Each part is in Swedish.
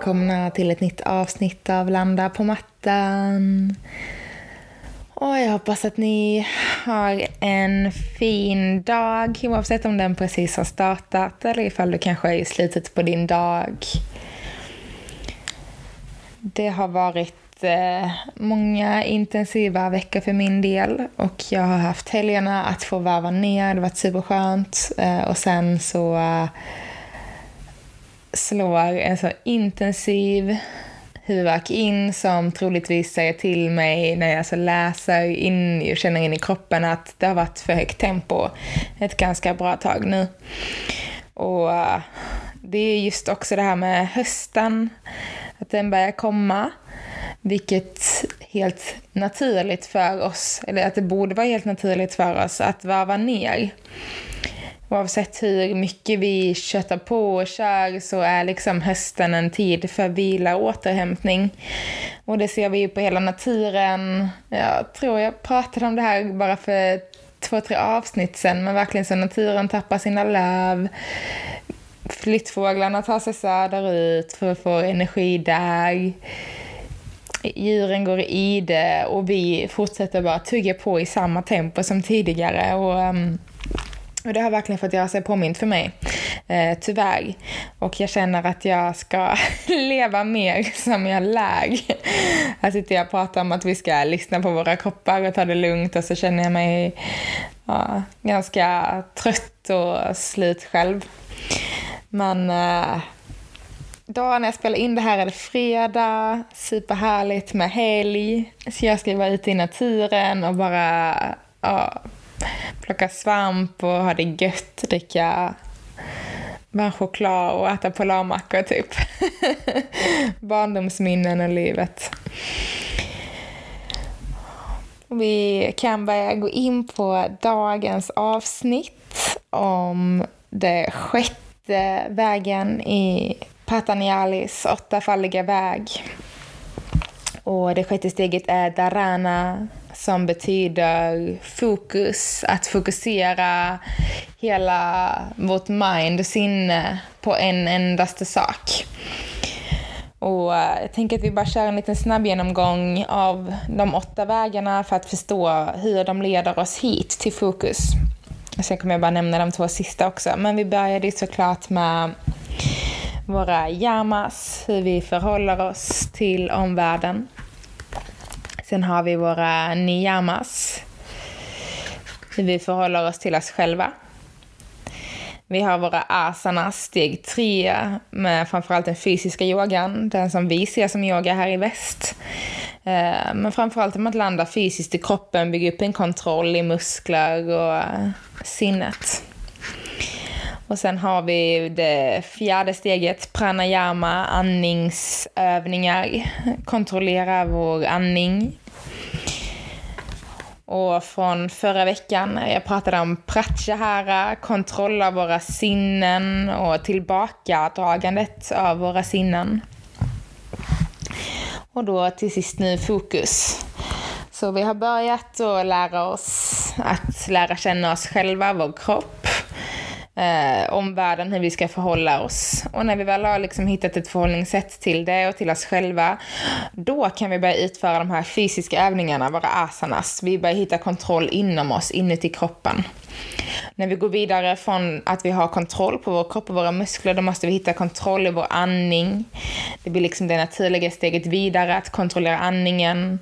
Välkomna till ett nytt avsnitt av Landa på mattan. Och jag hoppas att ni har en fin dag oavsett om den precis har startat eller ifall du kanske är i slutet på din dag. Det har varit eh, många intensiva veckor för min del och jag har haft helgerna att få varva ner. Det har varit superskönt eh, och sen så eh, slår en så intensiv huvudvärk in som troligtvis säger till mig när jag så läser in och känner in i kroppen att det har varit för högt tempo ett ganska bra tag nu. Och eh, det är just också det här med hösten, att den börjar komma, vilket helt naturligt för oss, eller att det borde vara helt naturligt för oss att varva ner. Oavsett hur mycket vi köttar på och kör så är liksom hösten en tid för vila och återhämtning. Och det ser vi ju på hela naturen. Jag tror jag pratade om det här bara för två, tre avsnitt sen, men verkligen så naturen tappar sina löv. Flyttfåglarna tar sig söderut för att få energi där. Djuren går i det och vi fortsätter bara tugga på i samma tempo som tidigare. Och, um, och det har verkligen fått göra sig påmint för mig, eh, tyvärr. Och jag känner att jag ska leva mer som jag lär. Här sitter jag och pratar om att vi ska lyssna på våra kroppar och ta det lugnt och så känner jag mig ja, ganska trött och slut själv. Men eh, dagen när jag spelar in det här är det fredag, superhärligt med helg. Så jag ska vara ute i naturen och bara ja, plocka svamp och ha det gött, dricka varm choklad och äta polarmackor typ. Barndomsminnen och livet. Vi kan börja gå in på dagens avsnitt om det sjätte vägen i Patanjalis åttafaldiga väg. Och det sjätte steget är Dharana som betyder fokus, att fokusera hela vårt mind och sinne på en endaste sak. Och eh, jag tänker att vi bara kör en liten snabb genomgång av de åtta vägarna för att förstå hur de leder oss hit till fokus. Sen kommer jag bara nämna de två sista också. Men vi började såklart med våra yamas, hur vi förhåller oss till omvärlden. Sen har vi våra niyamas. Hur vi förhåller oss till oss själva. Vi har våra asanas, steg tre, med framförallt den fysiska yogan, den som vi ser som yoga här i väst. Eh, men framförallt om att landa fysiskt i kroppen, bygga upp en kontroll i muskler och sinnet. Och sen har vi det fjärde steget, pranayama, andningsövningar. Kontrollera vår andning. Och från förra veckan, jag pratade om pratyahara, kontroll av våra sinnen och tillbakadragandet av våra sinnen. Och då till sist nu fokus. Så vi har börjat att lära oss att lära känna oss själva, vår kropp eh, omvärlden, hur vi ska förhålla oss. Och när vi väl har liksom hittat ett förhållningssätt till det och till oss själva, då kan vi börja utföra de här fysiska övningarna, våra asanas. Vi börjar hitta kontroll inom oss, inuti kroppen. När vi går vidare från att vi har kontroll på vår kropp och våra muskler, då måste vi hitta kontroll i vår andning. Det blir liksom det naturliga steget vidare, att kontrollera andningen.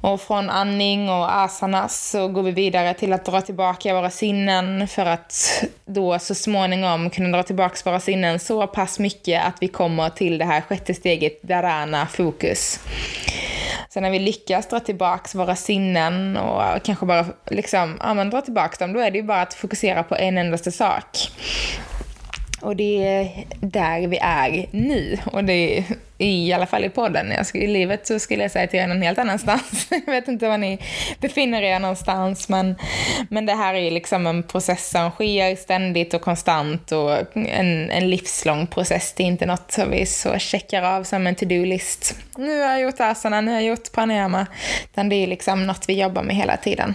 Och från andning och asanas så går vi vidare till att dra tillbaka våra sinnen för att då så småningom kunna dra tillbaka våra sinnen så pass mycket att vi kommer till det här sjätte steget, dharana, fokus. Så när vi lyckas dra tillbaka våra sinnen och kanske bara liksom, ja men dra tillbaka dem, då är det ju bara att fokusera på en endaste sak. Och det är där vi är nu. Och det är i alla fall i podden. Jag skulle, I livet så skulle jag säga till er någon helt annanstans. Jag vet inte var ni befinner er någonstans. Men, men det här är liksom en process som sker ständigt och konstant. Och en, en livslång process. Det är inte något som vi så checkar av som en to-do-list. Nu har jag gjort asana, nu har jag gjort pranayama. Utan det är liksom något vi jobbar med hela tiden.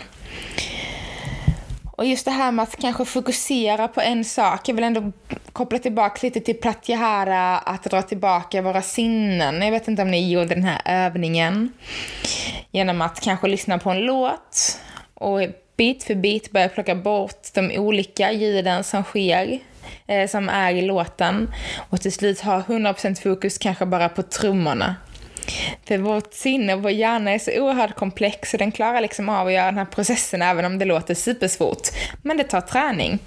Och just det här med att kanske fokusera på en sak. Jag vill ändå koppla tillbaka lite till pratyahara, att dra tillbaka våra sinnen. Jag vet inte om ni gjorde den här övningen. Genom att kanske lyssna på en låt och bit för bit börja plocka bort de olika ljuden som sker eh, som är i låten och till slut ha 100% fokus kanske bara på trummorna. För vårt sinne och vår hjärna är så oerhört komplex och den klarar liksom av att göra den här processen även om det låter supersvårt. Men det tar träning.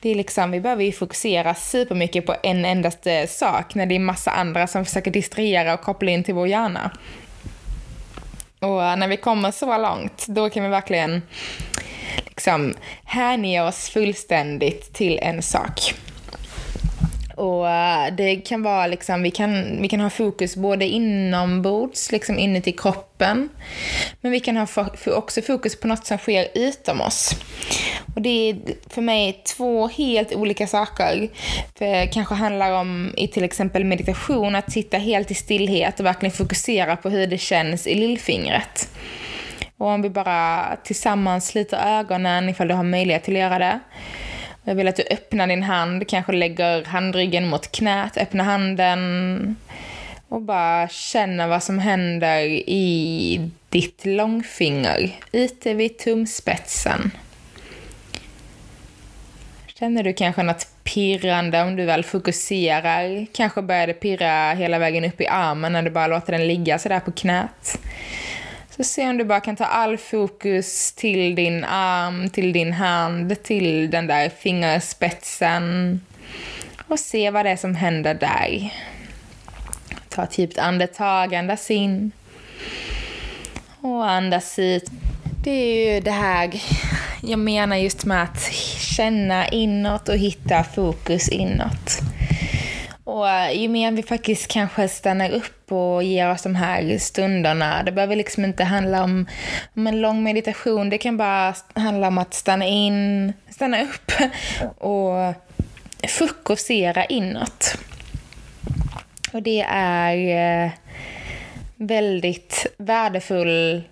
Det är liksom, vi behöver ju fokusera supermycket på en endaste sak när det är massa andra som försöker distrahera och koppla in till vår hjärna. Och eh, när vi kommer så långt, då kan vi verkligen liksom hänge oss fullständigt till en sak. Och eh, det kan vara liksom, vi kan, vi kan ha fokus både inombords, liksom inuti kroppen. Men vi kan ha också fokus på något som sker utom oss. Och det är för mig två helt olika saker. För det kanske handlar om i till exempel meditation, att sitta helt i stillhet och verkligen fokusera på hur det känns i lillfingret. Och om vi bara tillsammans sliter ögonen ifall du har möjlighet till att göra det. Jag vill att du öppnar din hand, kanske lägger handryggen mot knät, öppnar handen och bara känner vad som händer i ditt långfinger, ute vid tumspetsen. Känner du kanske något pirrande om du väl fokuserar? Kanske börjar det pirra hela vägen upp i armen när du bara låter den ligga sådär på knät. Så se om du bara kan ta all fokus till din arm, till din hand, till den där fingerspetsen. Och se vad det är som händer där. Ta ett djupt andetag, andas in. Och andas ut. Det är ju det här jag menar just med att känna inåt och hitta fokus inåt. Och eh, ju mer vi faktiskt kanske stannar upp och ger oss de här stunderna, det behöver liksom inte handla om, om en lång meditation, det kan bara handla om att stanna in, stanna upp och fokusera inåt. Och det är eh, väldigt värdefull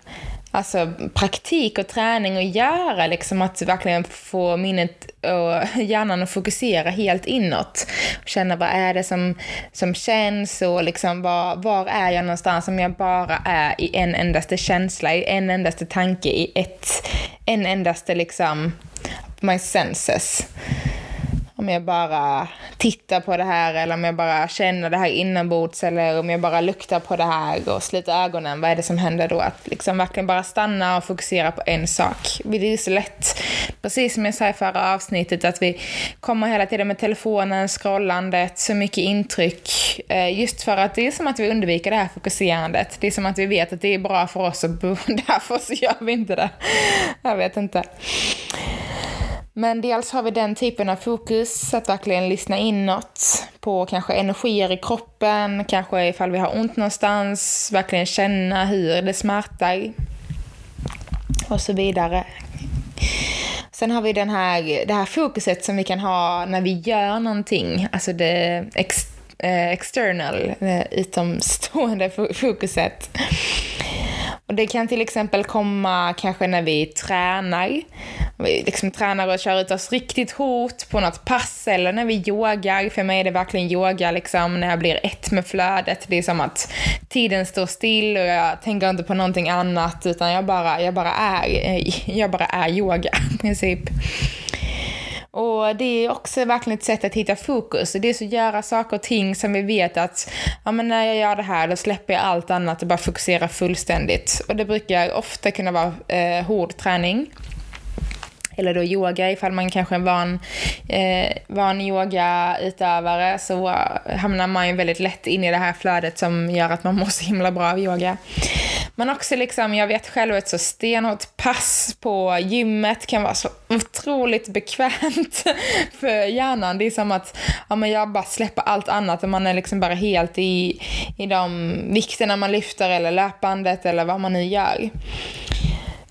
alltså, praktik och träning att göra, liksom att verkligen få minnet och hjärnan att fokusera helt inåt. Känna vad är det som, som känns och liksom var, var är jag någonstans om jag bara är i en endaste känsla, i en endaste tanke, i ett, en endaste liksom, my senses om jag bara tittar på det här eller om jag bara känner det här inombords eller om jag bara luktar på det här och sluter ögonen, vad är det som händer då? Att liksom verkligen bara stanna och fokusera på en sak. Det är så lätt, precis som jag sa i förra avsnittet, att vi kommer hela tiden med telefonen, scrollandet, så mycket intryck. Eh, just för att det är som att vi undviker det här fokuserandet. Det är som att vi vet att det är bra för oss och därför så gör vi inte det. Jag vet inte. Men dels har vi den typen av fokus, att verkligen lyssna inåt på kanske energier i kroppen, kanske ifall vi har ont någonstans, verkligen känna hur det smärtar och så vidare. Sen har vi den här, det här fokuset som vi kan ha när vi gör någonting, alltså det ex, eh, external, det utomstående fokuset. Och det kan till exempel komma kanske när vi tränar. Vi liksom tränar och kör ut oss riktigt hårt på något pass eller när vi yogar. För mig är det verkligen yoga liksom när jag blir ett med flödet. Det är som att tiden står still och jag tänker inte på någonting annat utan jag bara, jag bara är, jag bara är yoga i princip. Och det är också verkligen ett sätt att hitta fokus. Det är så att göra saker och ting som vi vet att ja, men när jag gör det här då släpper jag allt annat och bara fokuserar fullständigt. Och det brukar ofta kunna vara eh, hård träning eller då yoga ifall man kanske är en van, eh, van yogautövare så hamnar man ju väldigt lätt in i det här flödet som gör att man mår så himla bra av yoga. Men också liksom, jag vet själv ett så stenhårt pass på gymmet kan vara så otroligt bekvämt för hjärnan. Det är som att ja, men jag bara släpper allt annat och man är liksom bara helt i, i de vikterna man lyfter eller löpbandet eller vad man nu gör.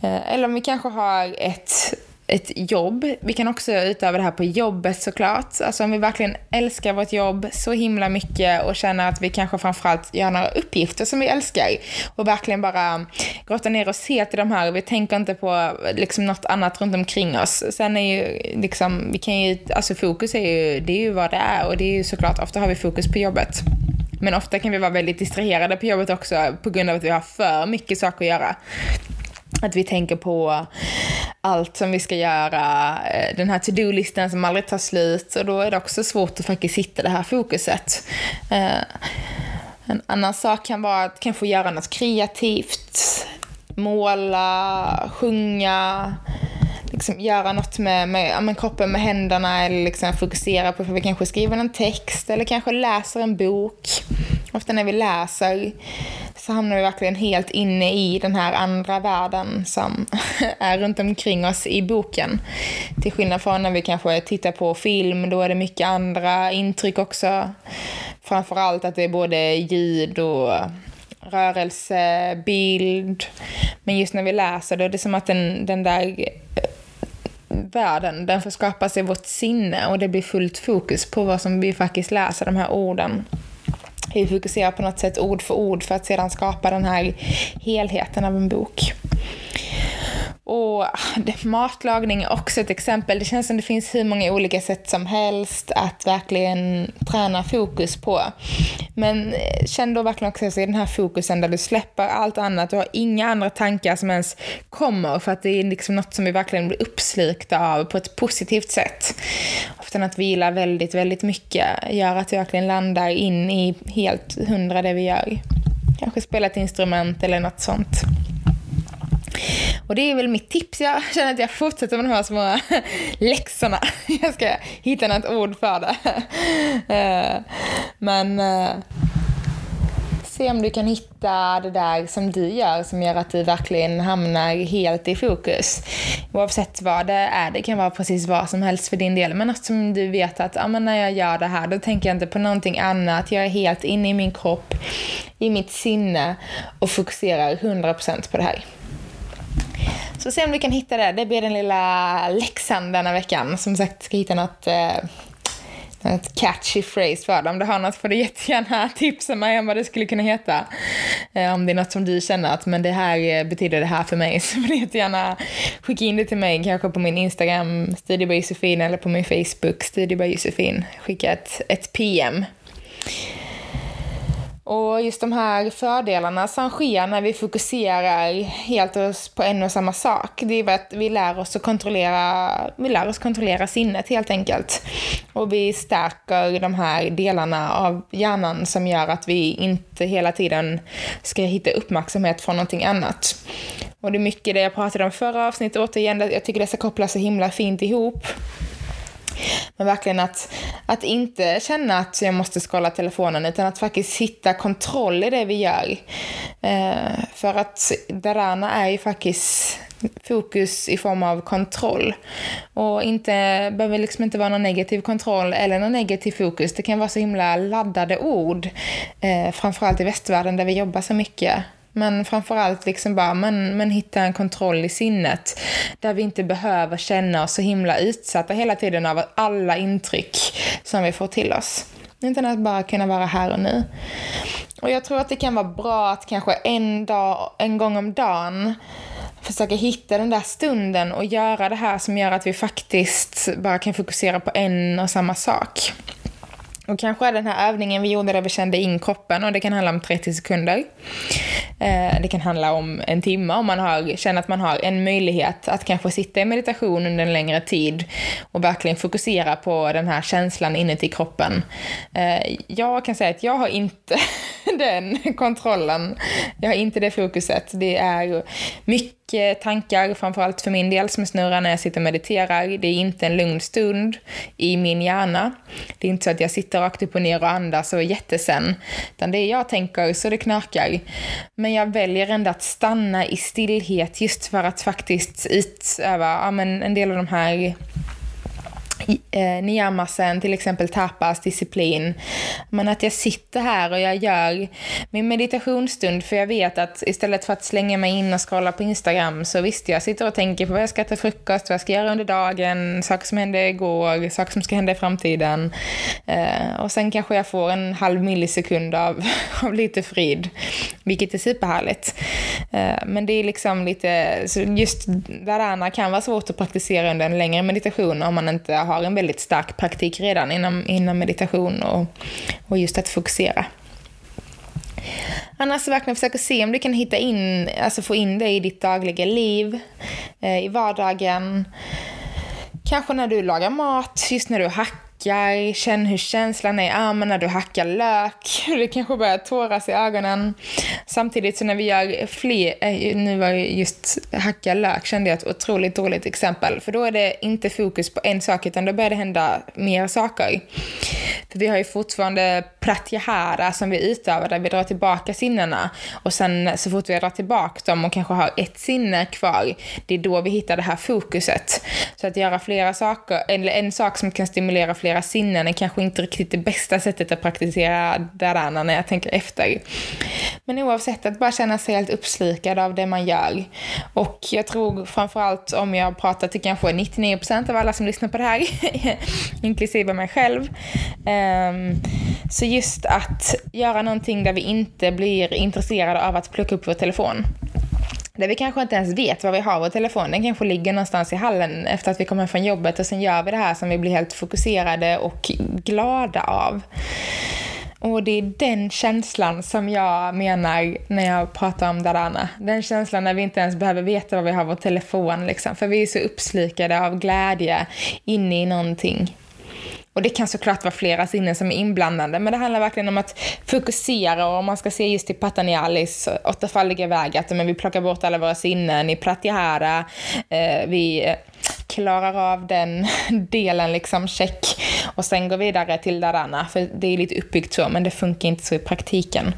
Eh, eller om vi kanske har ett ett jobb. Vi kan också utöva det här på jobbet såklart. Alltså om vi verkligen älskar vårt jobb så himla mycket och känner att vi kanske framförallt gör några uppgifter som vi älskar och verkligen bara grottar ner oss helt i de här och vi tänker inte på liksom något annat runt omkring oss. Sen är ju liksom, vi kan ju, alltså fokus är ju, det är ju vad det är och det är ju såklart, ofta har vi fokus på jobbet. Men ofta kan vi vara väldigt distraherade på jobbet också på grund av att vi har för mycket saker att göra. Att vi tänker på allt som vi ska göra, eh, den här to-do-listan som aldrig tar slut och då är det också svårt att faktiskt hitta det här fokuset. Eh, en annan sak kan vara att kanske göra något kreativt, måla, sjunga, liksom göra något med, med, med kroppen, med händerna eller liksom fokusera på att vi kanske skriver en text eller kanske läser en bok. Ofta när vi läser så hamnar vi verkligen helt inne i den här andra världen som är runt omkring oss i boken. Till skillnad från när vi kanske tittar på film, då är det mycket andra intryck också. Framförallt att det är både ljud och rörelse, bild. Men just när vi läser då är det som att den, den där världen, den får skapas i vårt sinne och det blir fullt fokus på vad som vi faktiskt läser, de här orden. Vi fokuserar på något sätt ord för ord för att sedan skapa den här helheten av en bok. Och ah, matlagning är också ett exempel. Det känns som det finns hur många olika sätt som helst att verkligen träna fokus på. Men eh, känn då verkligen också i den här fokusen där du släpper allt annat. Du har inga andra tankar som ens kommer för att det är liksom något som vi verkligen blir uppslukta av på ett positivt sätt. Ofta att vila väldigt, väldigt mycket gör att vi verkligen landar in i helt hundra det vi gör. Kanske spela ett instrument eller något sånt. Och det är väl mitt tips. Jag känner att jag fortsätter med de här små läxorna. Jag ska hitta något ord för det. Eh, men eh, se om du kan hitta det där som du gör som gör att du verkligen hamnar helt i fokus. Oavsett vad det är, det kan vara precis vad som helst för din del, men något som du vet att ah, men när jag gör det här då tänker jag inte på någonting annat. Jag är helt inne i min kropp, i mitt sinne och fokuserar 100% på det här. Så se om du kan hitta det. Det blir den lilla läxan denna veckan. Som sagt, ska hitta något, eh, något catchy phrase för det. Om du har något får du jättegärna tipsa mig om vad det skulle kunna heta. Eh, om det är något som du känner att men det här eh, betyder det här för mig så får du jättegärna skicka in det till mig. Kanske på min Instagram, Studio Josefin, eller på min Facebook, Studio Josefin. Skicka ett, ett PM. Och just de här fördelarna som sker när vi fokuserar helt på en och samma sak, det är att vi lär oss att kontrollera, vi lär oss kontrollera sinnet helt enkelt. Och vi stärker de här delarna av hjärnan som gör att vi inte hela tiden ska hitta uppmärksamhet från någonting annat. Och det är mycket det jag pratade om förra avsnittet återigen, jag tycker det ska kopplas så himla fint ihop. Men verkligen att, att inte känna att jag måste skala telefonen utan att faktiskt hitta kontroll i det vi gör. Eh, för att Darana är ju faktiskt fokus i form av kontroll. Och inte, behöver liksom inte vara någon negativ kontroll eller någon negativ fokus. Det kan vara så himla laddade ord. Eh, framförallt i västvärlden där vi jobbar så mycket men framförallt liksom bara, men, men hitta en kontroll i sinnet. Där vi inte behöver känna oss så himla utsatta hela tiden av alla intryck som vi får till oss. Utan att bara kunna vara här och nu. Och jag tror att det kan vara bra att kanske en, dag, en gång om dagen försöka hitta den där stunden och göra det här som gör att vi faktiskt bara kan fokusera på en och samma sak. Och kanske är den här övningen vi gjorde där vi kände in kroppen och det kan handla om 30 sekunder. Eh, det kan handla om en timme om man har, känner att man har en möjlighet att kanske sitta i meditation under en längre tid och verkligen fokusera på den här känslan inuti kroppen. Eh, jag kan säga att jag har inte den kontrollen. Jag har inte det fokuset. Det är mycket tankar, framförallt för min del, som snurrar när jag sitter och mediterar. Det är inte en lugn stund i min hjärna. Det är inte så att jag sitter rakt upp och ner och andas och är jättesen. Utan det är jag tänker så det knakar. Men jag väljer ändå att stanna i stillhet just för att faktiskt utöva ja, men en del av de här eh, niyamasen, till exempel tapas, disciplin. Men att jag sitter här och jag gör min meditationsstund för jag vet att istället för att slänga mig in och scrolla på Instagram så visst, jag sitter och tänker på vad jag ska äta frukost, vad jag ska göra under dagen, saker som hände igår, saker som ska hända i framtiden. Eh, och sen kanske jag får en halv millisekund av, av lite frid, vilket är superhärligt. Eh, men det är liksom lite, så just där kan vara svårt att praktisera under en längre meditation om man inte har en väldigt stark praktik redan inom, inom meditation och, och just att fokusera. Annars verkligen försöka se om du kan hitta in, alltså få in det i ditt dagliga liv, eh, i vardagen. Kanske när du lagar mat, just när du hackar hackar, känn hur känslan är ah, i armen när du hackar lök. Det kanske börjar tåras i ögonen. Samtidigt så när vi gör fler, eh, nu var just hacka lök kände jag ett otroligt dåligt exempel. För då är det inte fokus på en sak utan då börjar det hända mer saker. För vi har ju fortfarande pratyahara som vi utövar där vi drar tillbaka sinnena. Och sen så fort vi drar tillbaka dem och kanske har ett sinne kvar, det är då vi hittar det här fokuset. Så att göra flera saker, eller en sak som kan stimulera flera sinnen är kanske inte riktigt det bästa sättet att praktisera dharana när jag tänker efter. Men oavsett, att bara känna sig helt uppslukad av det man gör. Och jag tror framförallt om jag pratar till kanske 99% av alla som lyssnar på det här, inklusive mig själv, um, så just att göra någonting där vi inte blir intresserade av att plocka upp vår telefon. Där vi kanske inte ens vet var vi har vår telefon. Den kanske ligger någonstans i hallen efter att vi kommer från jobbet och sen gör vi det här som vi blir helt fokuserade och glada av. Och det är den känslan som jag menar när jag pratar om Darana. Den känslan när vi inte ens behöver veta var vi har vår telefon liksom. För vi är så uppslukade av glädje inne i någonting. Och det kan såklart vara flera sinnen som är inblandade, men det handlar verkligen om att fokusera och om man ska se just till Patanjalis åttafaldiga väg, att men vi plockar bort alla våra sinnen i Pratyahara, eh, vi eh, klarar av den delen liksom, check. Och sen går vidare till Dharana, för det är lite uppbyggt så, men det funkar inte så i praktiken.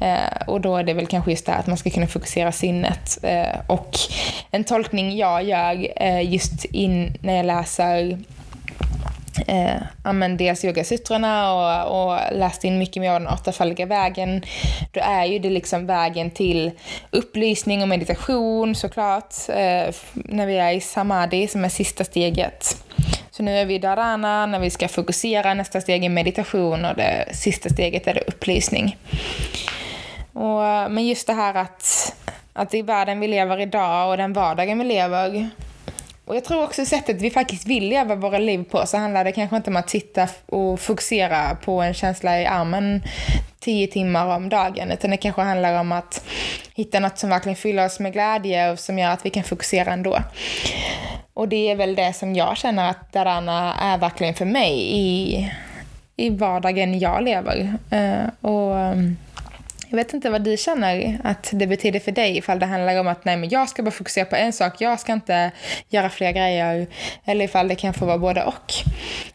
Eh, och då är det väl kanske just det här att man ska kunna fokusera sinnet. Eh, och en tolkning jag gör eh, just in när jag läser eh, använt dels yogasutrorna och, och läst in mycket mer av den åttafaldiga vägen, då är ju det liksom vägen till upplysning och meditation såklart, eh, när vi är i samadhi som är sista steget. Så nu är vi i dharana när vi ska fokusera, nästa steg är meditation och det sista steget är det upplysning. Och, eh, men just det här att, att i världen vi lever idag och den vardagen vi lever och jag tror också sättet vi faktiskt vill leva våra liv på så handlar det kanske inte om att sitta och fokusera på en känsla i armen tio timmar om dagen, utan det kanske handlar om att hitta något som verkligen fyller oss med glädje och som gör att vi kan fokusera ändå. Och det är väl det som jag känner att Darana är verkligen för mig i, i vardagen jag lever. Uh, och um, jag vet inte vad du känner att det betyder för dig ifall det handlar om att nej men jag ska bara fokusera på en sak, jag ska inte göra fler grejer. Eller ifall det kan få vara både och.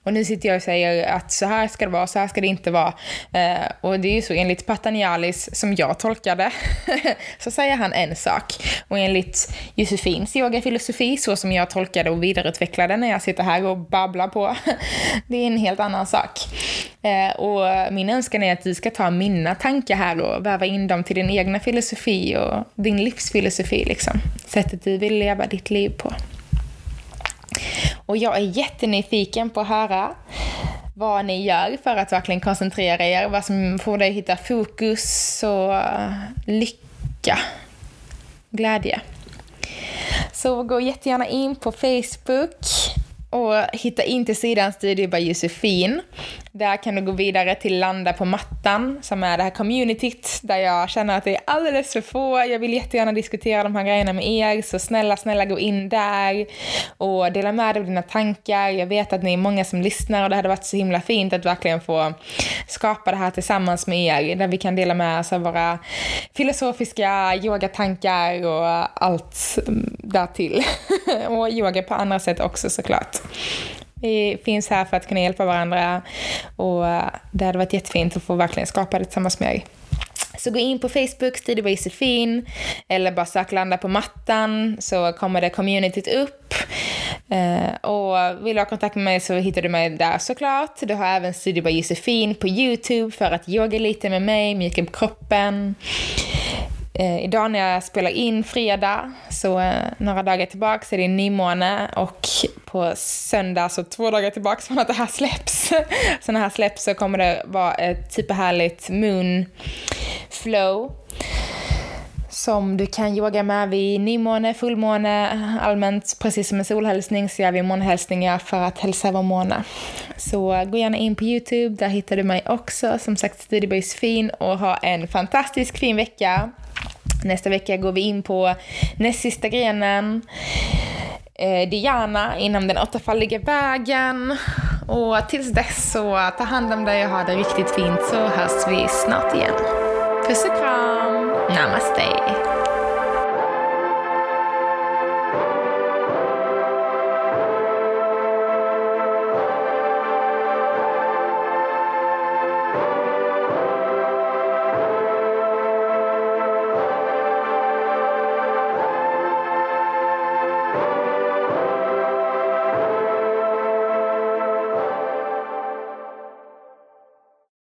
Och nu sitter jag och säger att så här ska det vara, så här ska det inte vara. Eh, och det är ju så enligt Patanjalis, som jag tolkade, så säger han en sak. Och enligt Josefins yogafilosofi, så som jag tolkade och vidareutvecklade när jag sitter här och babblar på, det är en helt annan sak. Eh, och min önskan är att du ska ta mina tankar här och väva in dem till din egna filosofi och din livsfilosofi, liksom. Sättet du vill leva ditt liv på. Och jag är jättenyfiken på att höra vad ni gör för att verkligen koncentrera er, vad som får dig att hitta fokus och lycka, glädje. Så gå jättegärna in på Facebook och hitta in till sidan Studio by Josefin. Där kan du gå vidare till Landa på mattan, som är det här communityt där jag känner att det är alldeles för få. Jag vill jättegärna diskutera de här grejerna med er, så snälla, snälla gå in där och dela med dig av dina tankar. Jag vet att ni är många som lyssnar och det hade varit så himla fint att verkligen få skapa det här tillsammans med er, där vi kan dela med oss av våra filosofiska yogatankar och allt därtill. och yoga på andra sätt också såklart. Vi finns här för att kunna hjälpa varandra och eh, det hade varit jättefint att få verkligen skapa det tillsammans med er. Så gå in på Facebook, Studio by Josefin, eller bara sök landa på mattan så kommer det communityt upp. Eh, och vill du ha kontakt med mig så hittar du mig där såklart. Du har även Studio by Josefin på YouTube för att yoga lite med mig, mjuka upp kroppen. Eh, idag när jag spelar in fredag, så eh, några dagar tillbaka, så är det nymåne och på söndag, så två dagar tillbaka från att det här släpps, så när det här släpps så kommer det vara ett superhärligt moon flow som du kan yoga med vid nymåne, fullmåne, allmänt precis som en solhälsning så gör vi månhälsningar för att hälsa vår måne. Så eh, gå gärna in på Youtube, där hittar du mig också, som sagt Studiebys fin och ha en fantastisk fin vecka. Nästa vecka går vi in på näst sista grenen, eh, Diana inom den åttafaldiga vägen. Och tills dess så ta hand om dig och ha det riktigt fint så hörs vi snart igen. Puss och kram! Namaste!